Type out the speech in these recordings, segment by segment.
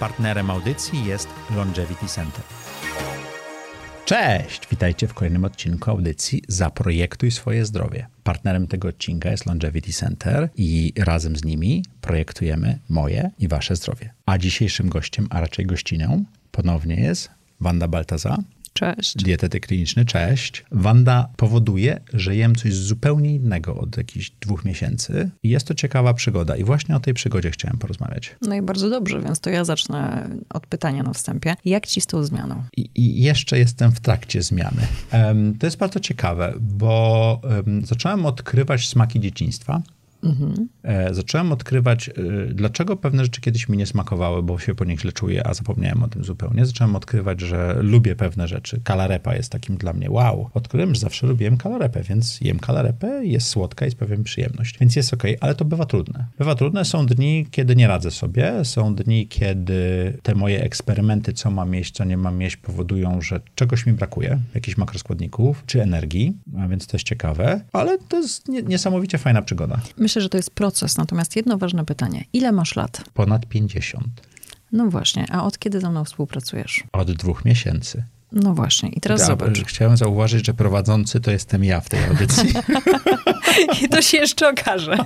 Partnerem audycji jest Longevity Center. Cześć! Witajcie w kolejnym odcinku audycji Zaprojektuj swoje zdrowie. Partnerem tego odcinka jest Longevity Center i razem z nimi projektujemy moje i wasze zdrowie. A dzisiejszym gościem, a raczej gościnią, ponownie jest Wanda Baltaza, Cześć. Dietetyk kliniczny, cześć. Wanda powoduje, że jem coś zupełnie innego od jakichś dwóch miesięcy i jest to ciekawa przygoda i właśnie o tej przygodzie chciałem porozmawiać. No i bardzo dobrze, więc to ja zacznę od pytania na wstępie. Jak ci z tą zmianą? I, i jeszcze jestem w trakcie zmiany. Um, to jest bardzo ciekawe, bo um, zacząłem odkrywać smaki dzieciństwa. Mhm. E, zacząłem odkrywać, e, dlaczego pewne rzeczy kiedyś mi nie smakowały, bo się po nich źle czuję, a zapomniałem o tym zupełnie. Zacząłem odkrywać, że lubię pewne rzeczy. Kalarepa jest takim dla mnie wow. Odkryłem, że zawsze lubiłem kalarepę, więc jem kalarepę, jest słodka i sprawia mi przyjemność. Więc jest ok, ale to bywa trudne. Bywa trudne, są dni, kiedy nie radzę sobie, są dni, kiedy te moje eksperymenty, co mam jeść, co nie mam jeść, powodują, że czegoś mi brakuje, jakichś makroskładników, czy energii, a więc to jest ciekawe, ale to jest niesamowicie fajna przygoda. Myślę, że to jest proces. Natomiast jedno ważne pytanie. Ile masz lat? Ponad 50. No właśnie. A od kiedy ze mną współpracujesz? Od dwóch miesięcy. No właśnie, i teraz zobacz. Chciałem zauważyć, że prowadzący to jestem ja w tej audycji. I to się jeszcze okaże.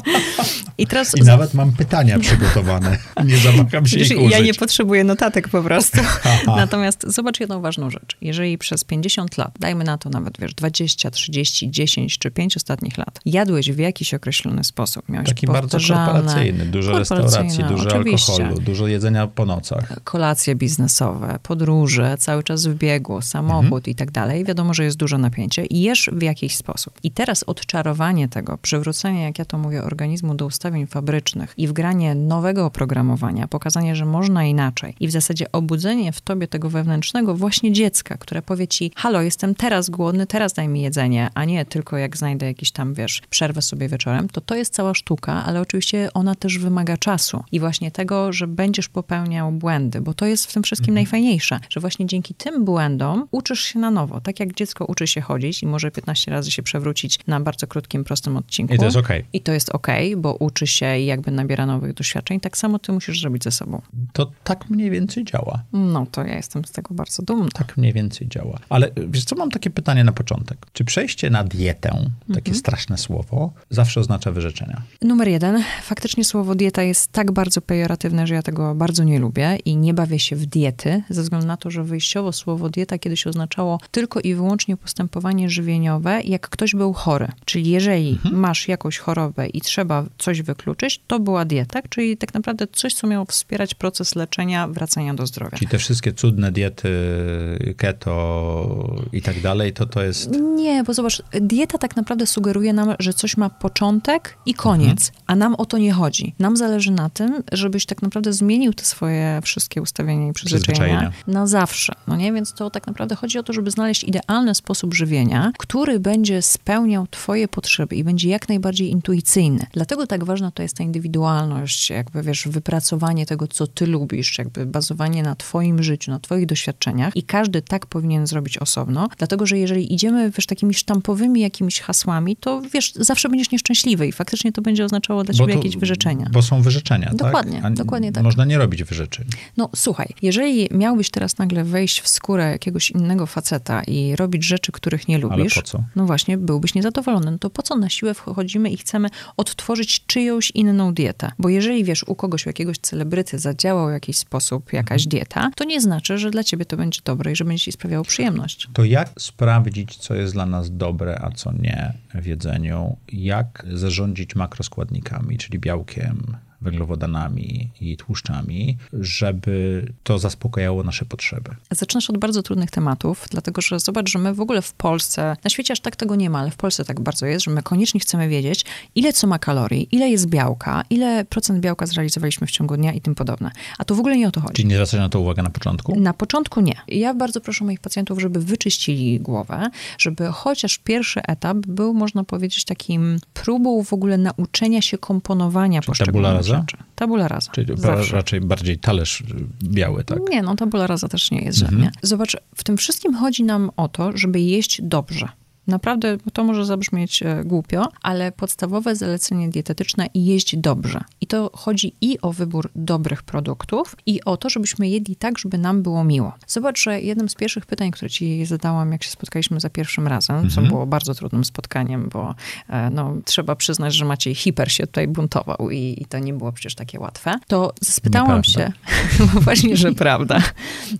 I, teraz... I nawet mam pytania przygotowane. Nie zamykam się Wiesz, ich Ja nie potrzebuję notatek po prostu. Natomiast zobacz jedną ważną rzecz. Jeżeli przez 50 lat, dajmy na to nawet, wiesz, 20, 30, 10 czy 5 ostatnich lat, jadłeś w jakiś określony sposób, miałeś Taki bardzo korporacyjny, dużo restauracji, dużo oczywiście. alkoholu, dużo jedzenia po nocach. Kolacje biznesowe, podróże, cały czas w biegu, samochód mhm. i tak dalej, wiadomo, że jest duże napięcie i jesz w jakiś sposób. I teraz odczarowanie tego, przywrócenie, jak ja to mówię, organizmu do ustawień fabrycznych i wgranie nowego oprogramowania, pokazanie, że można inaczej i w zasadzie obudzenie w tobie tego wewnętrznego właśnie dziecka, które powie ci, halo, jestem teraz głodny, teraz daj mi jedzenie, a nie tylko jak znajdę jakiś tam, wiesz, przerwę sobie wieczorem, to to jest cała sztuka, ale oczywiście ona też wymaga czasu i właśnie tego, że będziesz popełniał błędy, bo to jest w tym wszystkim mhm. najfajniejsze, że właśnie dzięki tym błędom uczysz się na nowo. Tak jak dziecko uczy się chodzić i może 15 razy się przewrócić na bardzo krótkim, prostym odcinku. I to jest okej. Okay. I to jest okej, okay, bo uczy się i jakby nabiera nowych doświadczeń. Tak samo ty musisz zrobić ze sobą. To tak mniej więcej działa. No, to ja jestem z tego bardzo dumna. Tak mniej więcej działa. Ale wiesz co, mam takie pytanie na początek. Czy przejście na dietę, takie mhm. straszne słowo, zawsze oznacza wyrzeczenia? Numer jeden. Faktycznie słowo dieta jest tak bardzo pejoratywne, że ja tego bardzo nie lubię i nie bawię się w diety, ze względu na to, że wyjściowo słowo dieta dieta kiedyś oznaczało tylko i wyłącznie postępowanie żywieniowe, jak ktoś był chory. Czyli jeżeli mhm. masz jakąś chorobę i trzeba coś wykluczyć, to była dieta, czyli tak naprawdę coś, co miało wspierać proces leczenia, wracania do zdrowia. Czyli te wszystkie cudne diety keto i tak dalej, to to jest... Nie, bo zobacz, dieta tak naprawdę sugeruje nam, że coś ma początek i koniec, mhm. a nam o to nie chodzi. Nam zależy na tym, żebyś tak naprawdę zmienił te swoje wszystkie ustawienia i przyzwyczajenia na zawsze. No nie, więc to tak naprawdę chodzi o to, żeby znaleźć idealny sposób żywienia, który będzie spełniał twoje potrzeby i będzie jak najbardziej intuicyjny. Dlatego tak ważna to jest ta indywidualność, jakby wiesz, wypracowanie tego, co ty lubisz, jakby bazowanie na twoim życiu, na twoich doświadczeniach i każdy tak powinien zrobić osobno, dlatego, że jeżeli idziemy, wiesz, takimi sztampowymi jakimiś hasłami, to wiesz, zawsze będziesz nieszczęśliwy i faktycznie to będzie oznaczało dla ciebie to, jakieś wyrzeczenia. Bo są wyrzeczenia, dokładnie, tak? Dokładnie tak. Można nie robić wyrzeczeń. No słuchaj, jeżeli miałbyś teraz nagle wejść w skórę jakiegoś innego faceta i robić rzeczy, których nie lubisz, Ale po co? no właśnie, byłbyś niezadowolony. No to po co na siłę wchodzimy i chcemy odtworzyć czyjąś inną dietę? Bo jeżeli wiesz, u kogoś, u jakiegoś celebryty zadziałał w jakiś sposób jakaś mhm. dieta, to nie znaczy, że dla ciebie to będzie dobre i że będzie ci sprawiało przyjemność. To jak sprawdzić, co jest dla nas dobre, a co nie w jedzeniu? Jak zarządzić makroskładnikami, czyli białkiem, węglowodanami i tłuszczami, żeby to zaspokajało nasze potrzeby. Zaczynasz od bardzo trudnych tematów, dlatego że zobacz, że my w ogóle w Polsce, na świecie aż tak tego nie ma, ale w Polsce tak bardzo jest, że my koniecznie chcemy wiedzieć, ile co ma kalorii, ile jest białka, ile procent białka zrealizowaliśmy w ciągu dnia i tym podobne. A tu w ogóle nie o to chodzi. Czyli nie zwracać na to uwagę na początku? Na początku nie. Ja bardzo proszę moich pacjentów, żeby wyczyścili głowę, żeby chociaż pierwszy etap był, można powiedzieć, takim próbą w ogóle nauczenia się komponowania Czyli poszczególnych rzeczy. Tabula rasa. Czyli raczej bardziej talerz biały, tak? Nie, no tabula rasa też nie jest mhm. żadnie. Zobacz, w tym wszystkim chodzi nam o to, żeby jeść dobrze. Naprawdę to może zabrzmieć e, głupio, ale podstawowe zalecenie dietetyczne jeść dobrze. I to chodzi i o wybór dobrych produktów, i o to, żebyśmy jedli tak, żeby nam było miło. Zobacz, że jednym z pierwszych pytań, które ci zadałam, jak się spotkaliśmy za pierwszym razem, mhm. co było bardzo trudnym spotkaniem, bo e, no, trzeba przyznać, że Maciej hiper się tutaj buntował i, i to nie było przecież takie łatwe, to spytałam się, właśnie, że prawda,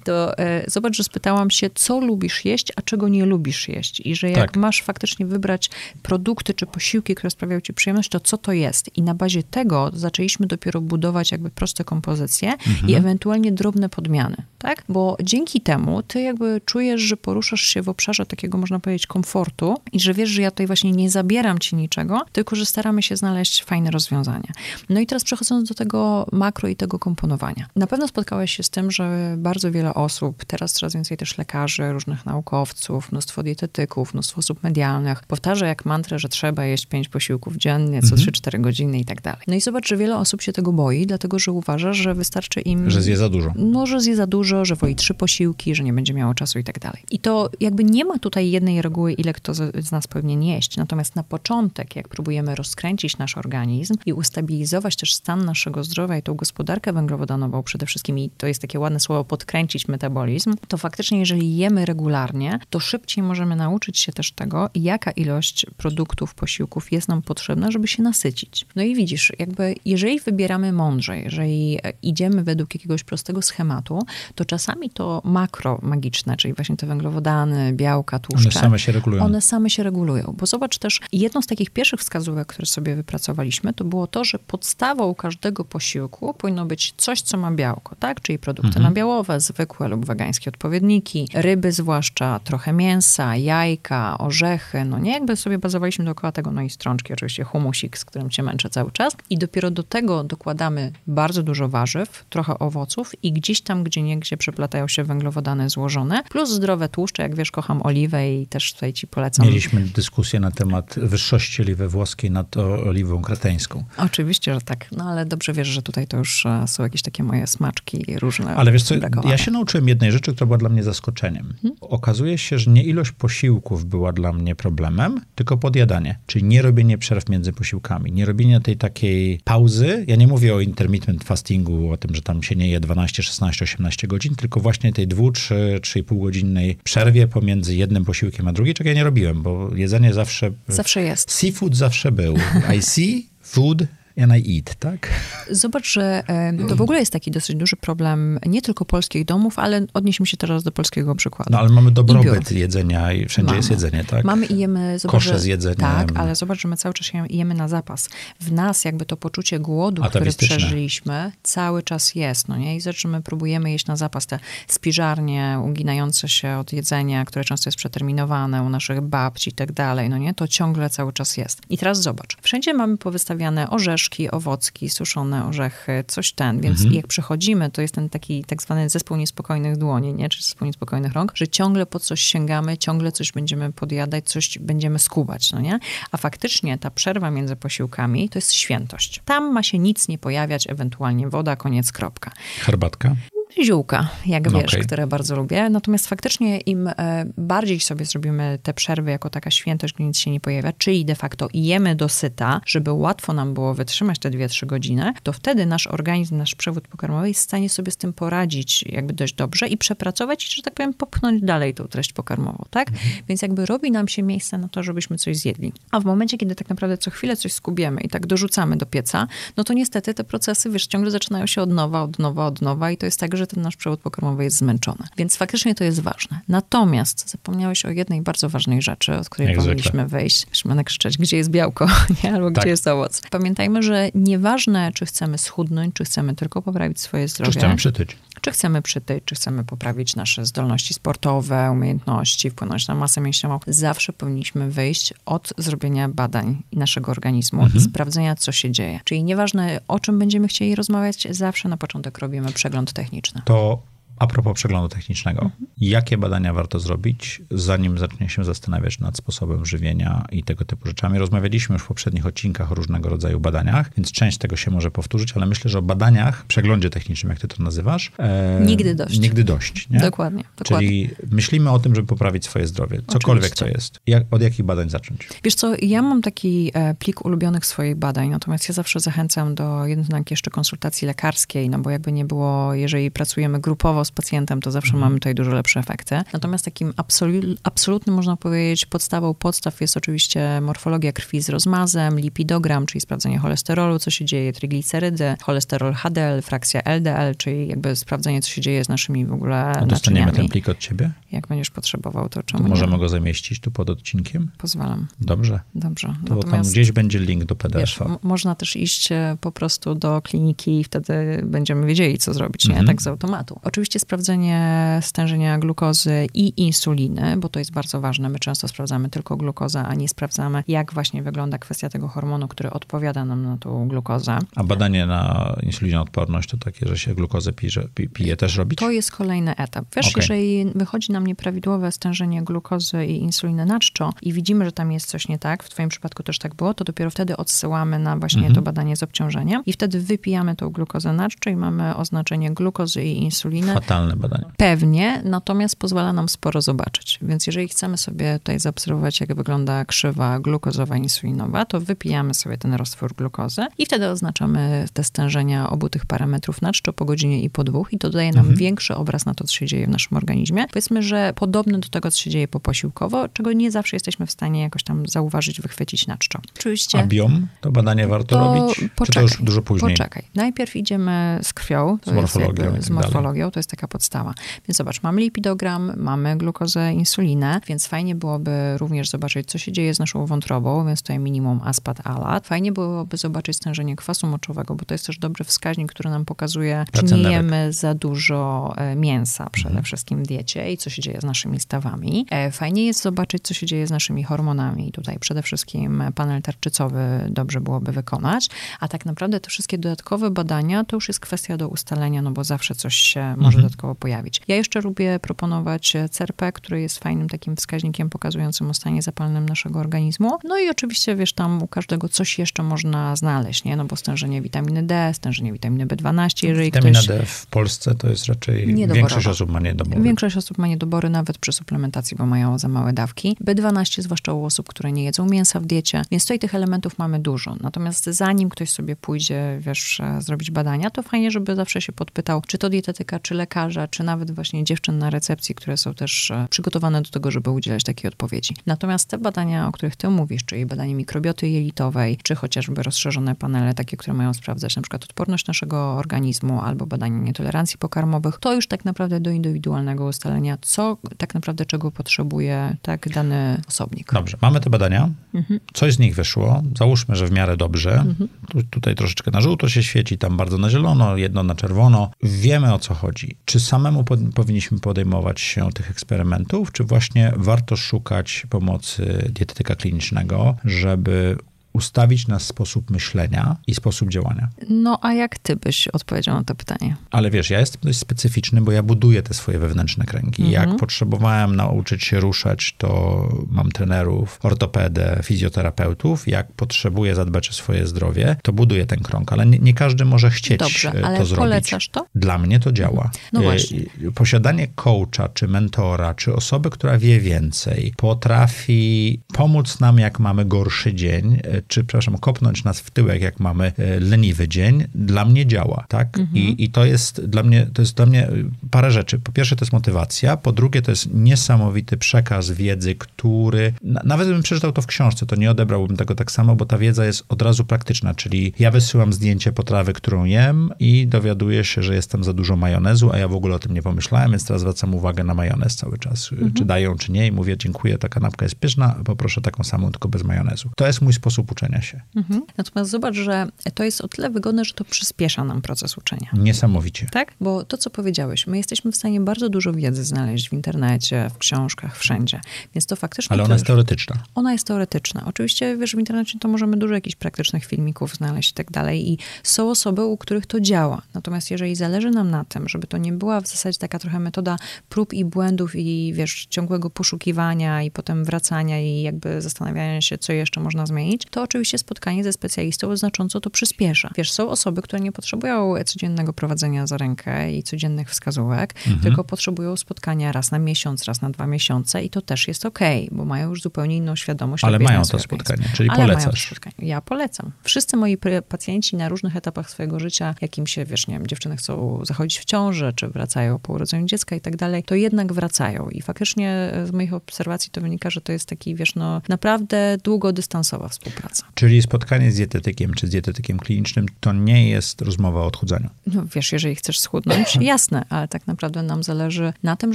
to e, zobacz, że spytałam się, co lubisz jeść, a czego nie lubisz jeść. I że jak tak. Masz faktycznie wybrać produkty czy posiłki, które sprawiają ci przyjemność, to co to jest? I na bazie tego zaczęliśmy dopiero budować jakby proste kompozycje mhm. i ewentualnie drobne podmiany, tak? Bo dzięki temu ty jakby czujesz, że poruszasz się w obszarze takiego, można powiedzieć, komfortu i że wiesz, że ja tutaj właśnie nie zabieram ci niczego, tylko że staramy się znaleźć fajne rozwiązania. No i teraz przechodząc do tego makro i tego komponowania. Na pewno spotkałeś się z tym, że bardzo wiele osób, teraz coraz więcej też lekarzy, różnych naukowców, mnóstwo dietetyków, mnóstwo osób medialnych powtarza jak mantrę, że trzeba jeść pięć posiłków dziennie, co mhm. 3-4 godziny i tak dalej. No i zobacz, że wiele osób się tego boi, dlatego że uważa, że wystarczy im... Że zje za dużo. No, że zje za dużo, że woli trzy posiłki, że nie będzie miało czasu i tak dalej. I to jakby nie ma tutaj jednej reguły, ile kto z nas powinien jeść. Natomiast na początek, jak próbujemy rozkręcić nasz organizm i ustabilizować też stan naszego zdrowia i tą gospodarkę węglowodanową przede wszystkim, i to jest takie ładne słowo, podkręcić metabolizm, to faktycznie jeżeli jemy regularnie, to szybciej możemy nauczyć się też tego, jaka ilość produktów, posiłków jest nam potrzebna, żeby się nasycić. No i widzisz, jakby jeżeli wybieramy mądrze, jeżeli idziemy według jakiegoś prostego schematu, to czasami to makro magiczne, czyli właśnie te węglowodany, białka, tłuszcze. One same się regulują. One same się regulują. Bo zobacz też, jedną z takich pierwszych wskazówek, które sobie wypracowaliśmy, to było to, że podstawą każdego posiłku powinno być coś, co ma białko, tak? Czyli produkty mhm. nabiałowe, zwykłe lub wegańskie odpowiedniki, ryby zwłaszcza, trochę mięsa, jajka, orzechy, no nie? Jakby sobie bazowaliśmy dookoła tego, no i strączki, oczywiście humusik, z którym cię męczę cały czas. I dopiero do tego dokładamy bardzo dużo warzyw, trochę owoców i gdzieś tam, gdzie niegdzie przeplatają się węglowodany złożone, plus zdrowe tłuszcze, jak wiesz, kocham oliwę i też tutaj ci polecam. Mieliśmy dyskusję na temat wyższości oliwy włoskiej nad oliwą kreteńską. Oczywiście, że tak, no ale dobrze wiesz, że tutaj to już e, są jakieś takie moje smaczki różne. Ale wiesz co, ja się nauczyłem jednej rzeczy, która była dla mnie zaskoczeniem. Hmm? Okazuje się, że nie ilość posiłków była dla mnie problemem, tylko podjadanie, czyli nie robienie przerw między posiłkami, nie robienie tej takiej pauzy. Ja nie mówię o intermittent fastingu, o tym, że tam się nie je 12, 16, 18 godzin, tylko właśnie tej 2, 3, 3,5 godzinnej przerwie pomiędzy jednym posiłkiem a drugim, czego ja nie robiłem, bo jedzenie zawsze... Zawsze jest. Seafood zawsze był. I see food and I eat, tak? Zobacz, że to w ogóle jest taki dosyć duży problem nie tylko polskich domów, ale odnieśmy się teraz do polskiego przykładu. No ale mamy dobrobyt jedzenia i wszędzie mamy. jest jedzenie, tak? Mamy i jemy... Zobacz, Kosze z jedzeniem. Tak, ale zobacz, że my cały czas jemy na zapas. W nas jakby to poczucie głodu, które przeżyliśmy, cały czas jest, no nie? I że my próbujemy jeść na zapas te spiżarnie uginające się od jedzenia, które często jest przeterminowane u naszych babci i tak dalej, no nie? To ciągle cały czas jest. I teraz zobacz, wszędzie mamy powystawiane orzeszki, orzeszki, owocki, suszone orzechy, coś ten. Więc mhm. jak przechodzimy, to jest ten taki tak zwany zespół niespokojnych dłoni, nie? czy zespół niespokojnych rąk, że ciągle po coś sięgamy, ciągle coś będziemy podjadać, coś będziemy skubać, no nie? A faktycznie ta przerwa między posiłkami to jest świętość. Tam ma się nic nie pojawiać, ewentualnie woda, koniec, kropka. Herbatka? Ziółka, jak wiesz, okay. które bardzo lubię. Natomiast faktycznie im e, bardziej sobie zrobimy te przerwy jako taka świętość, gdzie nic się nie pojawia, czyli de facto jemy dosyta, żeby łatwo nam było wytrzymać te 2-3 godziny, to wtedy nasz organizm, nasz przewód pokarmowy jest w stanie sobie z tym poradzić jakby dość dobrze i przepracować i, że tak powiem, popchnąć dalej tą treść pokarmową, tak? Mhm. Więc jakby robi nam się miejsce na to, żebyśmy coś zjedli. A w momencie, kiedy tak naprawdę co chwilę coś skubiemy i tak dorzucamy do pieca, no to niestety te procesy, wiesz, ciągle zaczynają się od nowa, od nowa, od nowa i to jest tak, że ten nasz przewód pokarmowy jest zmęczony. Więc faktycznie to jest ważne. Natomiast zapomniałeś o jednej bardzo ważnej rzeczy, od której Jak powinniśmy zwykle. wyjść. Musimy krzyczeć, gdzie jest białko, nie? albo tak. gdzie jest owoc. Pamiętajmy, że nieważne, czy chcemy schudnąć, czy chcemy tylko poprawić swoje zdrowie. Czy chcemy przytyć. Czy chcemy przytyć, czy chcemy poprawić nasze zdolności sportowe, umiejętności, wpłynąć na masę mięśniową. Zawsze powinniśmy wyjść od zrobienia badań naszego organizmu mhm. sprawdzenia, co się dzieje. Czyli nieważne, o czym będziemy chcieli rozmawiać, zawsze na początek robimy przegląd techniczny. To A propos przeglądu technicznego, mhm. jakie badania warto zrobić, zanim zacznie się zastanawiać nad sposobem żywienia i tego typu rzeczami? Rozmawialiśmy już w poprzednich odcinkach o różnego rodzaju badaniach, więc część tego się może powtórzyć, ale myślę, że o badaniach, przeglądzie technicznym, jak ty to nazywasz, e, nigdy dość. Nigdy dość. Nie? Dokładnie, dokładnie. Czyli myślimy o tym, żeby poprawić swoje zdrowie, cokolwiek Oczywiście. to jest. Jak, od jakich badań zacząć? Wiesz co, ja mam taki e, plik ulubionych swoich badań, natomiast ja zawsze zachęcam do jednak jeszcze konsultacji lekarskiej, no bo jakby nie było, jeżeli pracujemy grupowo z pacjentem, to zawsze mhm. mamy tutaj dużo lepsze efekty. Natomiast takim absolu- absolutnym, można powiedzieć, podstawą podstaw jest oczywiście morfologia krwi z rozmazem, lipidogram, czyli sprawdzenie cholesterolu, co się dzieje, triglicerydy, cholesterol HDL, frakcja LDL, czyli jakby sprawdzenie, co się dzieje z naszymi w ogóle A dostaniemy ten plik od ciebie? Jak będziesz potrzebował, to czemu to możemy nie? go zamieścić tu pod odcinkiem? Pozwalam. Dobrze. Dobrze. To Natomiast, tam gdzieś będzie link do PDF-a. Wiesz, można też iść e, po prostu do kliniki i wtedy będziemy wiedzieli, co zrobić, nie? Mhm. Tak z automatu. Oczywiście sprawdzenie stężenia glukozy i insuliny, bo to jest bardzo ważne. My często sprawdzamy tylko glukozę, a nie sprawdzamy, jak właśnie wygląda kwestia tego hormonu, który odpowiada nam na tą glukozę. A badanie na insulinoodporność to takie, że się glukozę pije, pije też robić? To jest kolejny etap. Wiesz, okay. jeżeli wychodzi nam nieprawidłowe stężenie glukozy i insuliny na czczo i widzimy, że tam jest coś nie tak, w twoim przypadku też tak było, to dopiero wtedy odsyłamy na właśnie mhm. to badanie z obciążeniem i wtedy wypijamy tą glukozę na czczo i mamy oznaczenie glukozy i insuliny. Fatalne badanie. Pewnie, natomiast pozwala nam sporo zobaczyć. Więc jeżeli chcemy sobie tutaj zaobserwować, jak wygląda krzywa glukozowa, insulinowa, to wypijamy sobie ten roztwór glukozy i wtedy oznaczamy te stężenia obu tych parametrów na czczo po godzinie i po dwóch i to daje nam mhm. większy obraz na to, co się dzieje w naszym organizmie. Powiedzmy, że podobny do tego, co się dzieje poposiłkowo, czego nie zawsze jesteśmy w stanie jakoś tam zauważyć, wychwycić na czczo. Oczywiście. A biom? To badanie warto to robić? Poczekaj, Czy to już dużo później? Poczekaj. Najpierw idziemy z krwią. z morfologią. Jakby, z tak morfologią, to jest taka podstawa. Więc zobacz, mamy lipidogram, mamy glukozę, insulinę, więc fajnie byłoby również zobaczyć, co się dzieje z naszą wątrobą, więc tutaj minimum aspat alat. Fajnie byłoby zobaczyć stężenie kwasu moczowego, bo to jest też dobry wskaźnik, który nam pokazuje, czy nie jemy za dużo e, mięsa przede mhm. wszystkim w diecie i co się dzieje z naszymi stawami. E, fajnie jest zobaczyć, co się dzieje z naszymi hormonami. Tutaj przede wszystkim panel tarczycowy dobrze byłoby wykonać, a tak naprawdę te wszystkie dodatkowe badania to już jest kwestia do ustalenia, no bo zawsze coś się może. Dodatkowo pojawić. Ja jeszcze lubię proponować CRP, który jest fajnym takim wskaźnikiem pokazującym o stanie zapalnym naszego organizmu. No i oczywiście, wiesz, tam u każdego coś jeszcze można znaleźć, nie? No bo stężenie witaminy D, stężenie witaminy B12, jeżeli Witamina ktoś... D w Polsce to jest raczej większość osób ma niedobory. Większość osób ma niedobory nawet przy suplementacji, bo mają za małe dawki. B12 zwłaszcza u osób, które nie jedzą mięsa w diecie, więc tutaj tych elementów mamy dużo. Natomiast zanim ktoś sobie pójdzie, wiesz, zrobić badania, to fajnie, żeby zawsze się podpytał, czy to dietetyka, czy lekarza, czy nawet właśnie dziewczyn na recepcji, które są też e, przygotowane do tego, żeby udzielać takiej odpowiedzi. Natomiast te badania, o których ty mówisz, czyli badanie mikrobioty jelitowej, czy chociażby rozszerzone panele, takie, które mają sprawdzać na przykład odporność naszego organizmu, albo badanie nietolerancji pokarmowych, to już tak naprawdę do indywidualnego ustalenia, co tak naprawdę czego potrzebuje tak dany osobnik. Dobrze, mamy te badania, mhm. coś z nich wyszło, załóżmy, że w miarę dobrze, mhm. Tu, tutaj troszeczkę na żółto się świeci, tam bardzo na zielono, jedno na czerwono, wiemy o co chodzi. Czy samemu po, powinniśmy podejmować się tych eksperymentów, czy właśnie warto szukać pomocy dietetyka klinicznego, żeby ustawić nas sposób myślenia i sposób działania. No, a jak ty byś odpowiedział na to pytanie? Ale wiesz, ja jestem dość specyficzny, bo ja buduję te swoje wewnętrzne kręgi. Mhm. Jak potrzebowałem nauczyć się ruszać, to mam trenerów, ortopedę, fizjoterapeutów. Jak potrzebuję zadbać o swoje zdrowie, to buduję ten krąg, ale nie, nie każdy może chcieć Dobrze, e, ale to zrobić. polecasz to? Dla mnie to działa. No e, właśnie. Posiadanie coacha, czy mentora, czy osoby, która wie więcej, potrafi pomóc nam, jak mamy gorszy dzień, e, czy, przepraszam, kopnąć nas w tyłek, jak mamy e, leniwy dzień, dla mnie działa, tak? Mhm. I, I to jest dla mnie, to jest dla mnie e, parę rzeczy. Po pierwsze, to jest motywacja, po drugie, to jest niesamowity przekaz wiedzy, który, nawet gdybym przeczytał to w książce, to nie odebrałbym tego tak samo, bo ta wiedza jest od razu praktyczna, czyli ja wysyłam zdjęcie potrawy, którą jem i dowiaduję się, że jestem za dużo majonezu, a ja w ogóle o tym nie pomyślałem, więc teraz zwracam uwagę na majonez cały czas, mhm. czy dają, czy nie i mówię, dziękuję, ta kanapka jest pyszna, poproszę taką samą, tylko bez majonezu. To jest mój sposób uczenia się. Mhm. Natomiast zobacz, że to jest o tyle wygodne, że to przyspiesza nam proces uczenia. Niesamowicie. Tak? Bo to, co powiedziałeś, my jesteśmy w stanie bardzo dużo wiedzy znaleźć w internecie, w książkach, wszędzie. Więc to faktycznie. Ale ona też, jest teoretyczna. Ona jest teoretyczna. Oczywiście, wiesz, w internecie to możemy dużo jakichś praktycznych filmików znaleźć i tak dalej. I są osoby, u których to działa. Natomiast jeżeli zależy nam na tym, żeby to nie była w zasadzie taka trochę metoda prób i błędów i wiesz, ciągłego poszukiwania i potem wracania i jakby zastanawiania się, co jeszcze można zmienić, to oczywiście spotkanie ze specjalistą znacząco to przyspiesza. Wiesz, są osoby, które nie potrzebują codziennego prowadzenia za rękę i codziennych wskazówek, mhm. tylko potrzebują spotkania raz na miesiąc, raz na dwa miesiące i to też jest okej, okay, bo mają już zupełnie inną świadomość. Ale mają to spotkanie, czyli Ale polecasz. Spotkanie. Ja polecam. Wszyscy moi pacjenci na różnych etapach swojego życia, jakim się, wiesz, nie wiem, dziewczyny chcą zachodzić w ciąży, czy wracają po urodzeniu dziecka i tak dalej, to jednak wracają. I faktycznie z moich obserwacji to wynika, że to jest taki, wiesz, no naprawdę długodystansowa współpraca. Czyli spotkanie z dietetykiem, czy z dietetykiem klinicznym, to nie jest rozmowa o odchudzaniu. No wiesz, jeżeli chcesz schudnąć, jasne, ale tak naprawdę nam zależy na tym,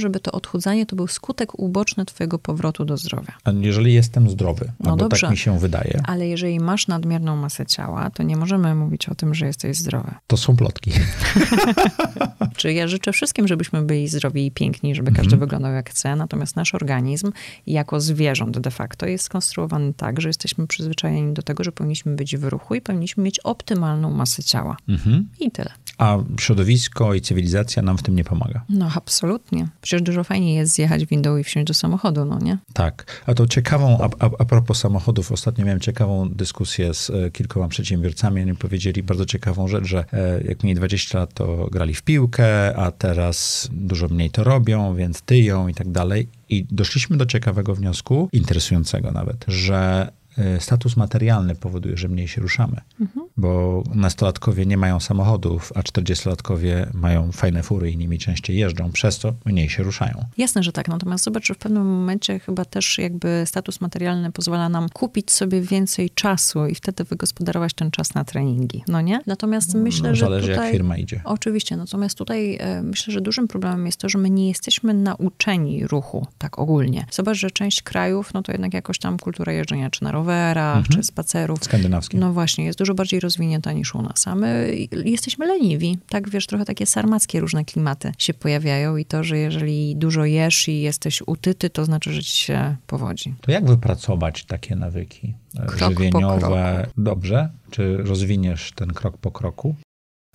żeby to odchudzanie to był skutek uboczny twojego powrotu do zdrowia. A jeżeli jestem zdrowy, no tak dobrze, tak mi się wydaje. Ale jeżeli masz nadmierną masę ciała, to nie możemy mówić o tym, że jesteś zdrowy. To są plotki. Czy ja życzę wszystkim, żebyśmy byli zdrowi i piękni, żeby każdy mhm. wyglądał jak chce, natomiast nasz organizm jako zwierząt de facto jest skonstruowany tak, że jesteśmy przyzwyczajeni do tego, że powinniśmy być w ruchu i powinniśmy mieć optymalną masę ciała. Mhm. I tyle. A środowisko i cywilizacja nam w tym nie pomaga. No, absolutnie. Przecież dużo fajniej jest zjechać windą i wsiąść do samochodu, no nie? Tak. A to ciekawą, a, a, a propos samochodów, ostatnio miałem ciekawą dyskusję z e, kilkoma przedsiębiorcami. Oni powiedzieli bardzo ciekawą rzecz, że e, jak mieli 20 lat, to grali w piłkę, a teraz dużo mniej to robią, więc tyją i tak dalej. I doszliśmy do ciekawego wniosku, interesującego nawet, że status materialny powoduje, że mniej się ruszamy. Mhm. Bo nastolatkowie nie mają samochodów, a czterdziestolatkowie mają fajne fury i nimi częściej jeżdżą, przez to mniej się ruszają. Jasne, że tak. Natomiast zobacz, że w pewnym momencie chyba też jakby status materialny pozwala nam kupić sobie więcej czasu i wtedy wygospodarować ten czas na treningi. No nie? Natomiast no, myślę, no, że zależy tutaj... jak firma idzie. Oczywiście. Natomiast tutaj e, myślę, że dużym problemem jest to, że my nie jesteśmy nauczeni ruchu tak ogólnie. Zobacz, że część krajów, no to jednak jakoś tam kultura jeżdżenia czy na rowerze, rowerach, mhm. czy spacerów. Skandynawskich. No właśnie, jest dużo bardziej rozwinięta niż u nas. A my jesteśmy leniwi. Tak, wiesz, trochę takie sarmackie różne klimaty się pojawiają i to, że jeżeli dużo jesz i jesteś utyty, to znaczy, że ci się powodzi. To jak wypracować takie nawyki krok żywieniowe? Dobrze? Czy rozwiniesz ten krok po kroku?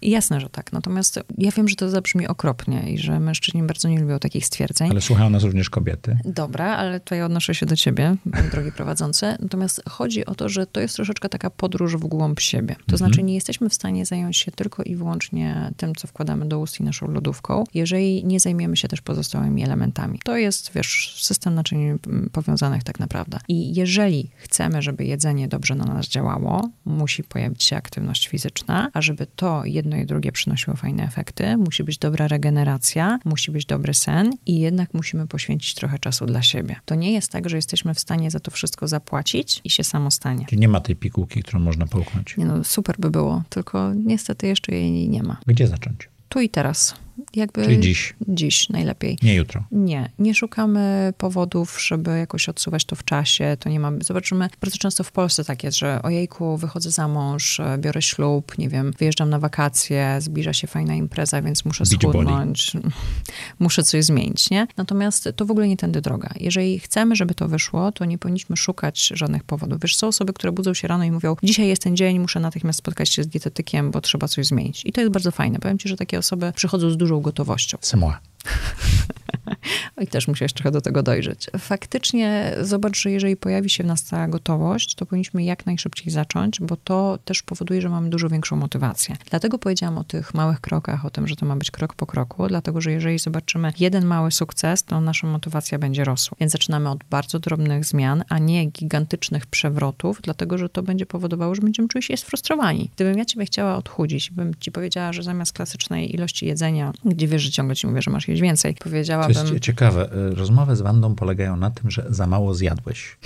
Jasne, że tak. Natomiast ja wiem, że to zabrzmi okropnie i że mężczyźni bardzo nie lubią takich stwierdzeń. Ale słuchają nas również kobiety. Dobra, ale tutaj odnoszę się do ciebie, drogi prowadzący. Natomiast chodzi o to, że to jest troszeczkę taka podróż w głąb siebie. To mhm. znaczy nie jesteśmy w stanie zająć się tylko i wyłącznie tym, co wkładamy do ust i naszą lodówką, jeżeli nie zajmiemy się też pozostałymi elementami. To jest, wiesz, system naczyń powiązanych tak naprawdę. I jeżeli chcemy, żeby jedzenie dobrze na nas działało, musi pojawić się aktywność fizyczna, a żeby to jedno jedno i drugie przynosiło fajne efekty. Musi być dobra regeneracja, musi być dobry sen i jednak musimy poświęcić trochę czasu dla siebie. To nie jest tak, że jesteśmy w stanie za to wszystko zapłacić i się samo stanie. Czyli nie ma tej pigułki, którą można połknąć. Nie no, super by było, tylko niestety jeszcze jej nie ma. Gdzie zacząć? Tu i teraz. Jakby Czyli dziś. Dziś najlepiej. Nie jutro. Nie. Nie szukamy powodów, żeby jakoś odsuwać to w czasie. To nie mamy. Zobaczymy, bardzo często w Polsce tak jest, że ojejku, wychodzę za mąż, biorę ślub, nie wiem, wyjeżdżam na wakacje, zbliża się fajna impreza, więc muszę Beach schudnąć. Muszę coś zmienić, nie? Natomiast to w ogóle nie tędy droga. Jeżeli chcemy, żeby to wyszło, to nie powinniśmy szukać żadnych powodów. Wiesz, są osoby, które budzą się rano i mówią, dzisiaj jest ten dzień, muszę natychmiast spotkać się z dietetykiem, bo trzeba coś zmienić. I to jest bardzo fajne. Powiem ci, że takie osoby przychodzą z dużą gotowością. C'est I też musiałeś trochę do tego dojrzeć. Faktycznie zobacz, że jeżeli pojawi się w nas ta gotowość, to powinniśmy jak najszybciej zacząć, bo to też powoduje, że mamy dużo większą motywację. Dlatego powiedziałam o tych małych krokach, o tym, że to ma być krok po kroku, dlatego że jeżeli zobaczymy jeden mały sukces, to nasza motywacja będzie rosła. Więc zaczynamy od bardzo drobnych zmian, a nie gigantycznych przewrotów, dlatego że to będzie powodowało, że będziemy czuli się sfrustrowani. Gdybym ja ciebie chciała odchudzić, bym ci powiedziała, że zamiast klasycznej ilości jedzenia, gdzie wiesz, że ciągle ci mówię, że masz więcej, powiedziałabym... To jest ciekawe. Y, rozmowy z Wandą polegają na tym, że za mało zjadłeś.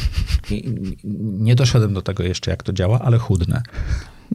I nie doszedłem do tego jeszcze, jak to działa, ale chudne.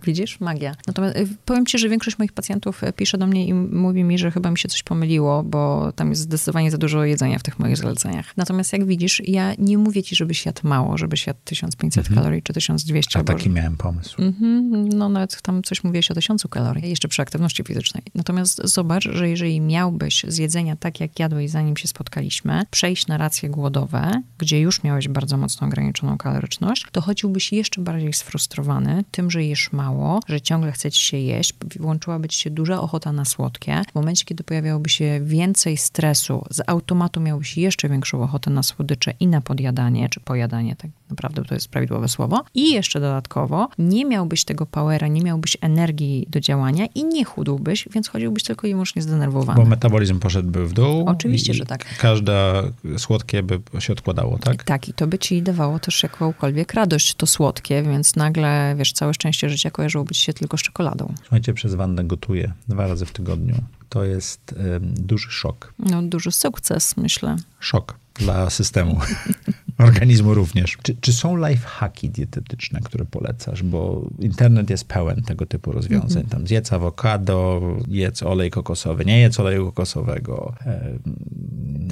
Widzisz? Magia. Natomiast y, powiem ci, że większość moich pacjentów y, pisze do mnie i mówi mi, że chyba mi się coś pomyliło, bo tam jest zdecydowanie za dużo jedzenia w tych moich zaleceniach. Natomiast jak widzisz, ja nie mówię ci, żebyś jadł mało, żebyś jadł 1500 mhm. kalorii czy 1200. A taki miałem pomysł. Mhm, no nawet tam coś mówiłeś o 1000 kalorii, jeszcze przy aktywności fizycznej. Natomiast zobacz, że jeżeli miałbyś z jedzenia tak, jak jadłeś zanim się spotkaliśmy, przejść na racje głodowe, gdzie już miałeś bardzo mocno ograniczoną kaloryczność, to chodziłbyś jeszcze bardziej sfrustrowany tym, że jesz mało, że ciągle chce ci się jeść, włączyłaby ci się duża ochota na słodkie. W momencie, kiedy pojawiałoby się więcej stresu, z automatu miałbyś jeszcze większą ochotę na słodycze i na podjadanie, czy pojadanie, tak naprawdę to jest prawidłowe słowo. I jeszcze dodatkowo nie miałbyś tego powera, nie miałbyś energii do działania i nie chudłbyś, więc chodziłbyś tylko i wyłącznie zdenerwowany. Bo metabolizm poszedłby w dół. Oczywiście, że tak. Każda słodkie by się odkładało, tak? Tak, i to by ci dawało też jakąkolwiek radość, to słodkie, więc nagle, wiesz, całe szczęście życia kojarzyłoby ci się tylko z czekoladą. Słuchajcie, przez Wandę gotuję dwa razy w tygodniu. To jest um, duży szok. No, duży sukces, myślę. Szok dla systemu. Organizmu również. Czy, czy są lifehacki dietetyczne, które polecasz? Bo internet jest pełen tego typu rozwiązań. Mm -hmm. Tam zjedz awokado, jedz olej kokosowy, nie jedz oleju kokosowego,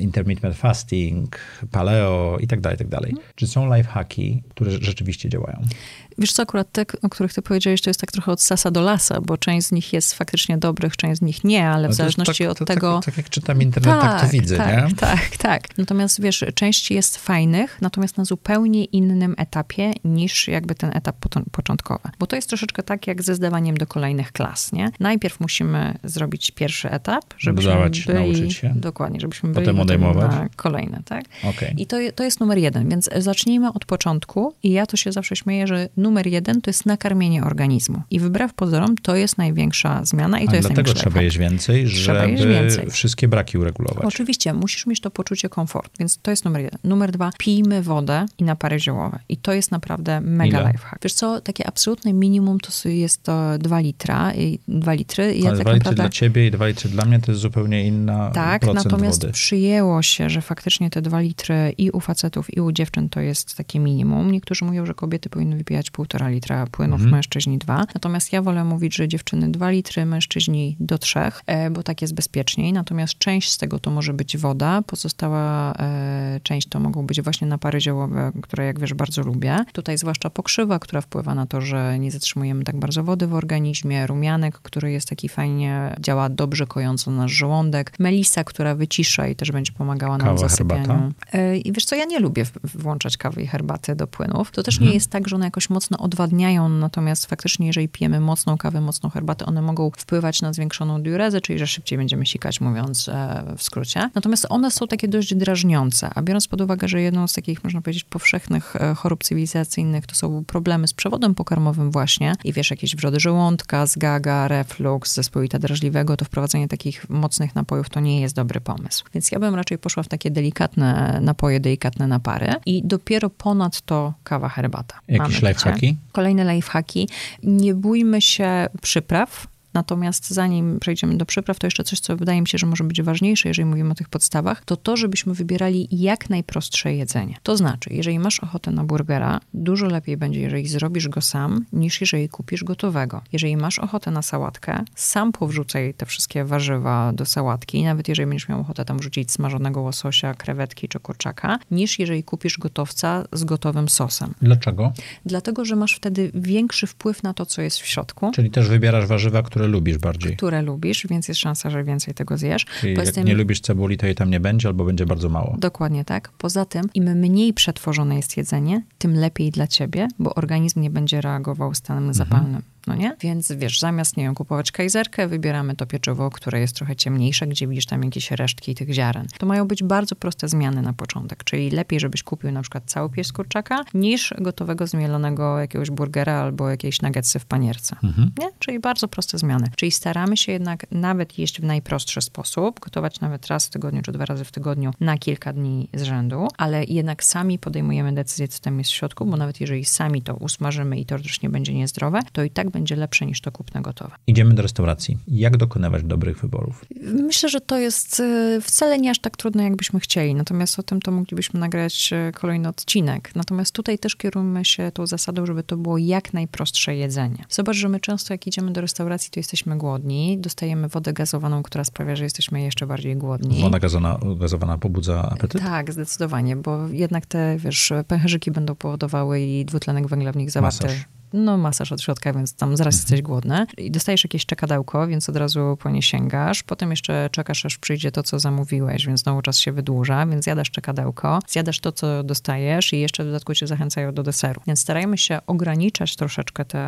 intermittent fasting, paleo i tak dalej, tak dalej. Mhm. Czy są lifehacki, które rzeczywiście działają? Wiesz co, akurat te, o których ty powiedziałeś, to jest tak trochę od sasa do lasa, bo część z nich jest faktycznie dobrych, część z nich nie, ale w zależności tak, od to, tego... Tak, tak, jak czytam internet, tak, tak to widzę, tak, nie? Tak, tak. Natomiast wiesz, część jest fajnych, natomiast na zupełnie innym etapie niż jakby ten etap początkowy. Bo to jest troszeczkę tak jak ze zdawaniem do kolejnych klas, nie? Najpierw musimy zrobić pierwszy etap, żebyśmy Budować, byli... nauczyć się. Dokładnie, żebyśmy byli Potem odejmować. na kolejne, tak? Okay. I to, to jest numer jeden, więc zacznijmy od początku i ja to się zawsze śmieję, że numer jeden to jest nakarmienie organizmu. I wbrew pozorom to jest największa zmiana i to A jest dlatego trzeba efekt. jeść więcej, trzeba żeby jeść więcej. wszystkie braki uregulować. Oczywiście, musisz mieć to poczucie komfortu, więc to jest numer jeden. Numer dwa, pijmy wodę i napary ziołowe. I to jest naprawdę mega Ile? lifehack. Wiesz co, takie absolutne minimum to jest to 2 litra, i 2 litry. I ja tak 2 litry naprawdę... dla ciebie i 2 litry dla mnie to jest zupełnie inna Tak, natomiast wody. przyjęło się, że faktycznie te 2 litry i u facetów, i u dziewczyn to jest takie minimum. Niektórzy mówią, że kobiety powinny wypijać 1,5 litra płynów, Mhm. mężczyźni 2. Natomiast ja wolę mówić, że dziewczyny 2 litry, mężczyźni do 3, e, bo tak jest bezpieczniej. Natomiast część z tego to może być woda, pozostała e, część to mogą być właśnie napary ziołowe, które jak wiesz bardzo lubię. Tutaj zwłaszcza pokrzywa, która wpływa na to, że nie zatrzymujemy tak bardzo wody w organizmie, rumianek, który jest taki fajnie, działa dobrze kojąco nasz żołądek, melisa, która wycisza i też będzie pomagała nam Kawa, w zasypianiu. herbata? E, I wiesz co, ja nie lubię włączać kawy i herbaty do płynów. To też Mhm. nie jest tak, że one jakoś mocno odwadniają, natomiast faktycznie jeżeli pijemy mocną kawę, mocną herbatę, one mogą wpływać na zwiększoną diurezę, czyli że szybciej będziemy sikać, mówiąc e, w skrócie. Natomiast one są takie dość drażniące, a biorąc pod uwagę, że jedną z takich, można powiedzieć, powszechnych e, chorób cywilizacyjnych to są problemy z przewodem pokarmowym właśnie i wiesz, jakieś wrzody żołądka, zgaga, reflux, zespołita drażliwego, to wprowadzenie takich mocnych napojów to nie jest dobry pomysł. Więc ja bym raczej poszła w takie delikatne napoje, delikatne napary i dopiero ponad to kawa, herbata. Mamy, wiecie? Lifehacki? Kolejne lifehacki. Nie bójmy się przypraw. Natomiast zanim przejdziemy do przypraw, to jeszcze coś, co wydaje mi się, że może być ważniejsze, jeżeli mówimy o tych podstawach, to to, żebyśmy wybierali jak najprostsze jedzenie. To znaczy, jeżeli masz ochotę na burgera, dużo lepiej będzie, jeżeli zrobisz go sam, niż jeżeli kupisz gotowego. Jeżeli masz ochotę na sałatkę, sam powrzucaj te wszystkie warzywa do sałatki, nawet jeżeli będziesz miał ochotę tam wrzucić smażonego łososia, krewetki czy kurczaka, niż jeżeli kupisz gotowca z gotowym sosem. Dlaczego? Dlatego, że masz wtedy większy wpływ na to, co jest w środku Czyli też wybierasz warzywa, które lubisz bardziej. które lubisz, więc jest szansa, że więcej tego zjesz. Czyli Poza jak tym- nie lubisz cebuli, to jej tam nie będzie, albo będzie bardzo mało. Dokładnie tak. Poza tym, im mniej przetworzone jest jedzenie, tym lepiej dla ciebie, bo organizm nie będzie reagował stanem zapalnym. No nie? Więc wiesz, zamiast, nie wiem, kupować kajzerkę, wybieramy to pieczywo, które jest trochę ciemniejsze, gdzie widzisz tam jakieś resztki tych ziaren. To mają być bardzo proste zmiany na początek, czyli lepiej, żebyś kupił na przykład cały pierś kurczaka, niż gotowego zmielonego jakiegoś burgera albo jakiejś nuggetsy w panierce. Nie? Czyli bardzo proste zmiany. Czyli staramy się jednak nawet jeść w najprostszy sposób, gotować nawet raz w tygodniu czy dwa razy w tygodniu na kilka dni z rzędu, ale jednak sami podejmujemy decyzję, co tam jest w środku, bo nawet jeżeli sami to usmażymy i teoretycznie będzie niezdrowe, to i tak tak będzie lepsze niż to kupne gotowe. Idziemy do restauracji. Jak dokonywać dobrych wyborów? Myślę, że to jest y, wcale nie aż tak trudne, jakbyśmy chcieli. Natomiast o tym to moglibyśmy nagrać y, kolejny odcinek. Natomiast tutaj też kierujmy się tą zasadą, żeby to było jak najprostsze jedzenie. Zobacz, że my często jak idziemy do restauracji, to jesteśmy głodni, dostajemy wodę gazowaną, która sprawia, że jesteśmy jeszcze bardziej głodni. Woda gazowana, gazowana pobudza apetyt? Tak, zdecydowanie, bo jednak te, wiesz, pęcherzyki będą powodowały i dwutlenek węgla w nich zawarty. Masaż no masaż od środka, więc tam zaraz mhm. jesteś głodny. I dostajesz jakieś czekadełko, więc od razu po nie sięgasz. Potem jeszcze czekasz, aż przyjdzie to, co zamówiłeś, więc znowu czas się wydłuża, więc zjadasz czekadełko, zjadasz to, co dostajesz i jeszcze w dodatku cię zachęcają do deseru. Więc starajmy się ograniczać troszeczkę te